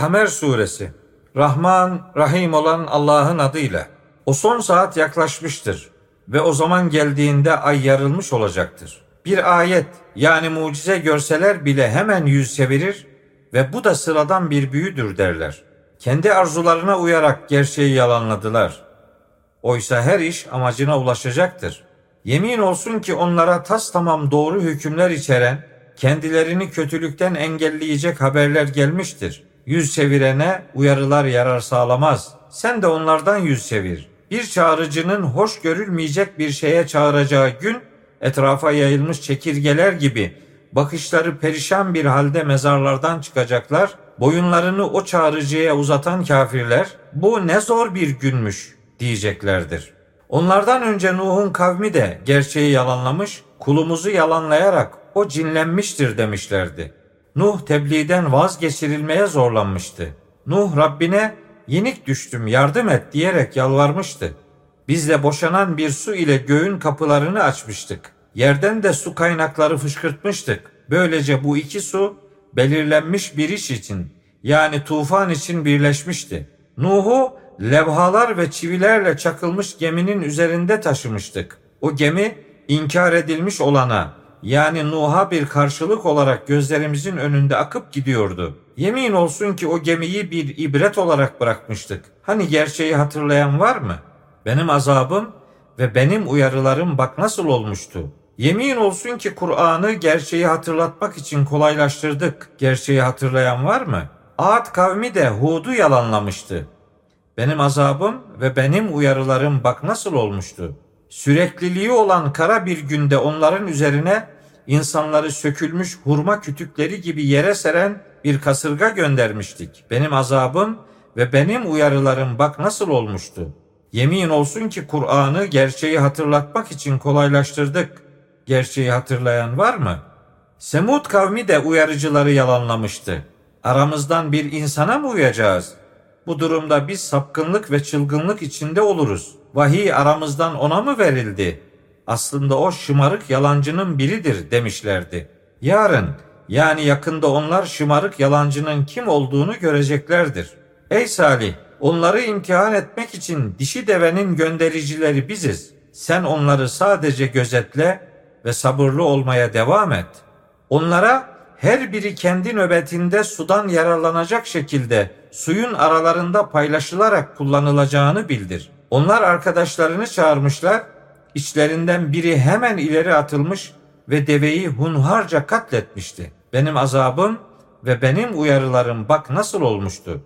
Kamer Suresi Rahman, Rahim olan Allah'ın adıyla. O son saat yaklaşmıştır ve o zaman geldiğinde ay yarılmış olacaktır. Bir ayet yani mucize görseler bile hemen yüz çevirir ve bu da sıradan bir büyüdür derler. Kendi arzularına uyarak gerçeği yalanladılar. Oysa her iş amacına ulaşacaktır. Yemin olsun ki onlara tas tamam doğru hükümler içeren, kendilerini kötülükten engelleyecek haberler gelmiştir. Yüz çevirene uyarılar yarar sağlamaz. Sen de onlardan yüz çevir. Bir çağrıcının hoş görülmeyecek bir şeye çağıracağı gün etrafa yayılmış çekirgeler gibi bakışları perişan bir halde mezarlardan çıkacaklar. Boyunlarını o çağrıcıya uzatan kafirler bu ne zor bir günmüş diyeceklerdir. Onlardan önce Nuh'un kavmi de gerçeği yalanlamış, kulumuzu yalanlayarak o cinlenmiştir demişlerdi. Nuh tebliğden vazgeçirilmeye zorlanmıştı. Nuh Rabbine yenik düştüm yardım et diyerek yalvarmıştı. Biz de boşanan bir su ile göğün kapılarını açmıştık. Yerden de su kaynakları fışkırtmıştık. Böylece bu iki su belirlenmiş bir iş için yani tufan için birleşmişti. Nuh'u levhalar ve çivilerle çakılmış geminin üzerinde taşımıştık. O gemi inkar edilmiş olana yani Nuh'a bir karşılık olarak gözlerimizin önünde akıp gidiyordu. Yemin olsun ki o gemiyi bir ibret olarak bırakmıştık. Hani gerçeği hatırlayan var mı? Benim azabım ve benim uyarılarım bak nasıl olmuştu. Yemin olsun ki Kur'an'ı gerçeği hatırlatmak için kolaylaştırdık. Gerçeği hatırlayan var mı? Ad kavmi de Hud'u yalanlamıştı. Benim azabım ve benim uyarılarım bak nasıl olmuştu. Sürekliliği olan kara bir günde onların üzerine insanları sökülmüş hurma kütükleri gibi yere seren bir kasırga göndermiştik. Benim azabım ve benim uyarılarım bak nasıl olmuştu. Yemin olsun ki Kur'an'ı gerçeği hatırlatmak için kolaylaştırdık. Gerçeği hatırlayan var mı? Semud kavmi de uyarıcıları yalanlamıştı. Aramızdan bir insana mı uyacağız? Bu durumda biz sapkınlık ve çılgınlık içinde oluruz. Vahiy aramızdan ona mı verildi? Aslında o şımarık yalancının biridir demişlerdi. Yarın yani yakında onlar şımarık yalancının kim olduğunu göreceklerdir. Ey Salih, onları imtihan etmek için dişi devenin göndericileri biziz. Sen onları sadece gözetle ve sabırlı olmaya devam et. Onlara her biri kendi nöbetinde sudan yararlanacak şekilde suyun aralarında paylaşılarak kullanılacağını bildir. Onlar arkadaşlarını çağırmışlar, içlerinden biri hemen ileri atılmış ve deveyi hunharca katletmişti. Benim azabım ve benim uyarılarım bak nasıl olmuştu.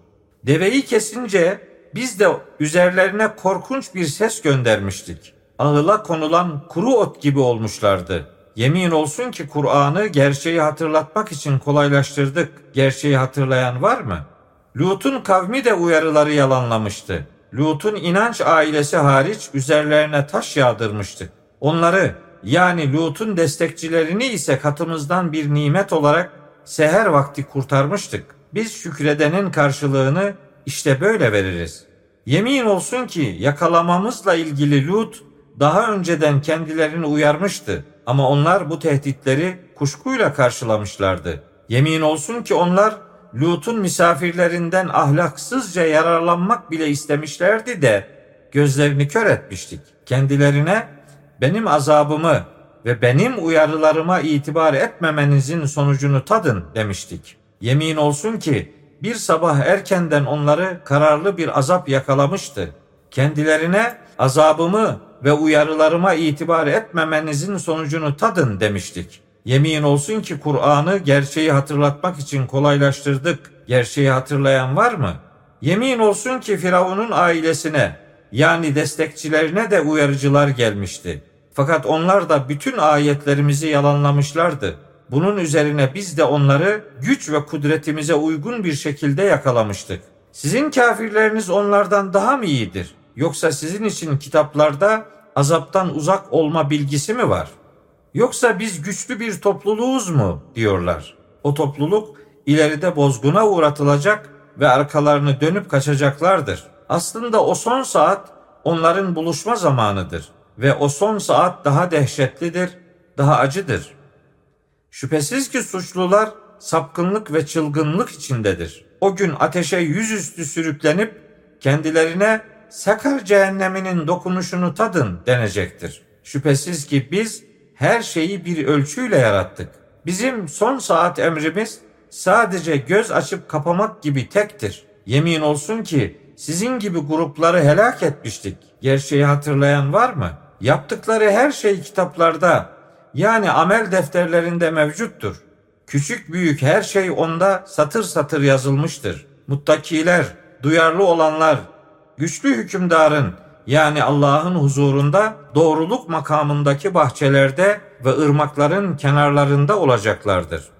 Deveyi kesince biz de üzerlerine korkunç bir ses göndermiştik. Ağıla konulan kuru ot gibi olmuşlardı. Yemin olsun ki Kur'an'ı gerçeği hatırlatmak için kolaylaştırdık. Gerçeği hatırlayan var mı? Lut'un kavmi de uyarıları yalanlamıştı. Lut'un inanç ailesi hariç üzerlerine taş yağdırmıştık. Onları yani Lut'un destekçilerini ise katımızdan bir nimet olarak seher vakti kurtarmıştık. Biz şükredenin karşılığını işte böyle veririz. Yemin olsun ki yakalamamızla ilgili Lut daha önceden kendilerini uyarmıştı ama onlar bu tehditleri kuşkuyla karşılamışlardı. Yemin olsun ki onlar Lut'un misafirlerinden ahlaksızca yararlanmak bile istemişlerdi de gözlerini kör etmiştik. Kendilerine benim azabımı ve benim uyarılarıma itibar etmemenizin sonucunu tadın demiştik. Yemin olsun ki bir sabah erkenden onları kararlı bir azap yakalamıştı. Kendilerine azabımı ve uyarılarıma itibar etmemenizin sonucunu tadın demiştik. Yemin olsun ki Kur'an'ı gerçeği hatırlatmak için kolaylaştırdık. Gerçeği hatırlayan var mı? Yemin olsun ki Firavun'un ailesine yani destekçilerine de uyarıcılar gelmişti. Fakat onlar da bütün ayetlerimizi yalanlamışlardı. Bunun üzerine biz de onları güç ve kudretimize uygun bir şekilde yakalamıştık. Sizin kafirleriniz onlardan daha mı iyidir? Yoksa sizin için kitaplarda azaptan uzak olma bilgisi mi var? Yoksa biz güçlü bir topluluğuz mu diyorlar. O topluluk ileride bozguna uğratılacak ve arkalarını dönüp kaçacaklardır. Aslında o son saat onların buluşma zamanıdır ve o son saat daha dehşetlidir, daha acıdır. Şüphesiz ki suçlular sapkınlık ve çılgınlık içindedir. o gün ateşe yüzüstü sürüklenip kendilerine sakar cehenneminin dokunuşunu tadın denecektir. Şüphesiz ki biz her şeyi bir ölçüyle yarattık. Bizim son saat emrimiz sadece göz açıp kapamak gibi tektir. Yemin olsun ki sizin gibi grupları helak etmiştik. Gerçeği hatırlayan var mı? Yaptıkları her şey kitaplarda yani amel defterlerinde mevcuttur. Küçük büyük her şey onda satır satır yazılmıştır. Muttakiler, duyarlı olanlar, güçlü hükümdarın yani Allah'ın huzurunda doğruluk makamındaki bahçelerde ve ırmakların kenarlarında olacaklardır.